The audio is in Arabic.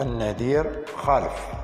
النذير خالف.